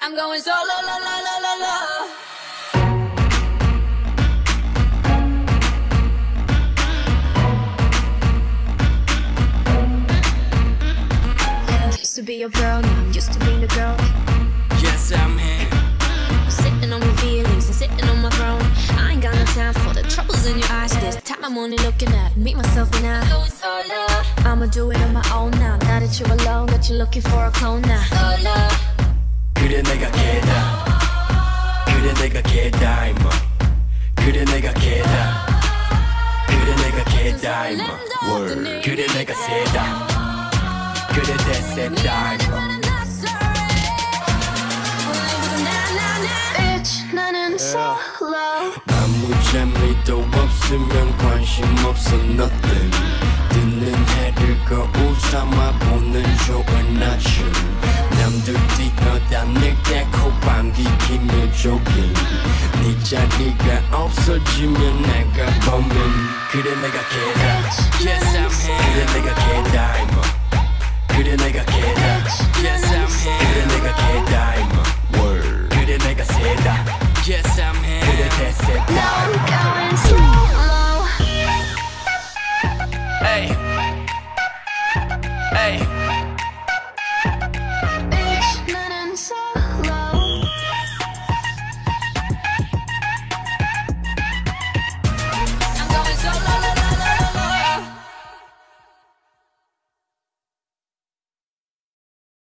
I'm going solo, la la la la la. Used to be a girl, now I'm used to being a girl. Yes, I'm here. Sitting on my feelings and sitting on my throne. I ain't got no time for the troubles in your eyes. This time I'm only looking at me, myself, and I. Going solo, I'ma do it on my own now. Now that you're alone, that you're looking for a clone now. solo. dime Word. Could it make a say dime? Could it test a dime? İçlerin sağlam Ben bu cemride vapsim Ben karşım hapsın nothing Dinin her bir kabul Sama bunun çok anlaşım 웃기는 조깅 네 자리가 없어지면 내가 범인 그래 내가 개다 Yes I'm here 그래 내가 개다 임마 그래 내가 개다 Yes I'm here 그래 내가 개다 임마 그래 내가 세다 Yes I'm here 그래 됐어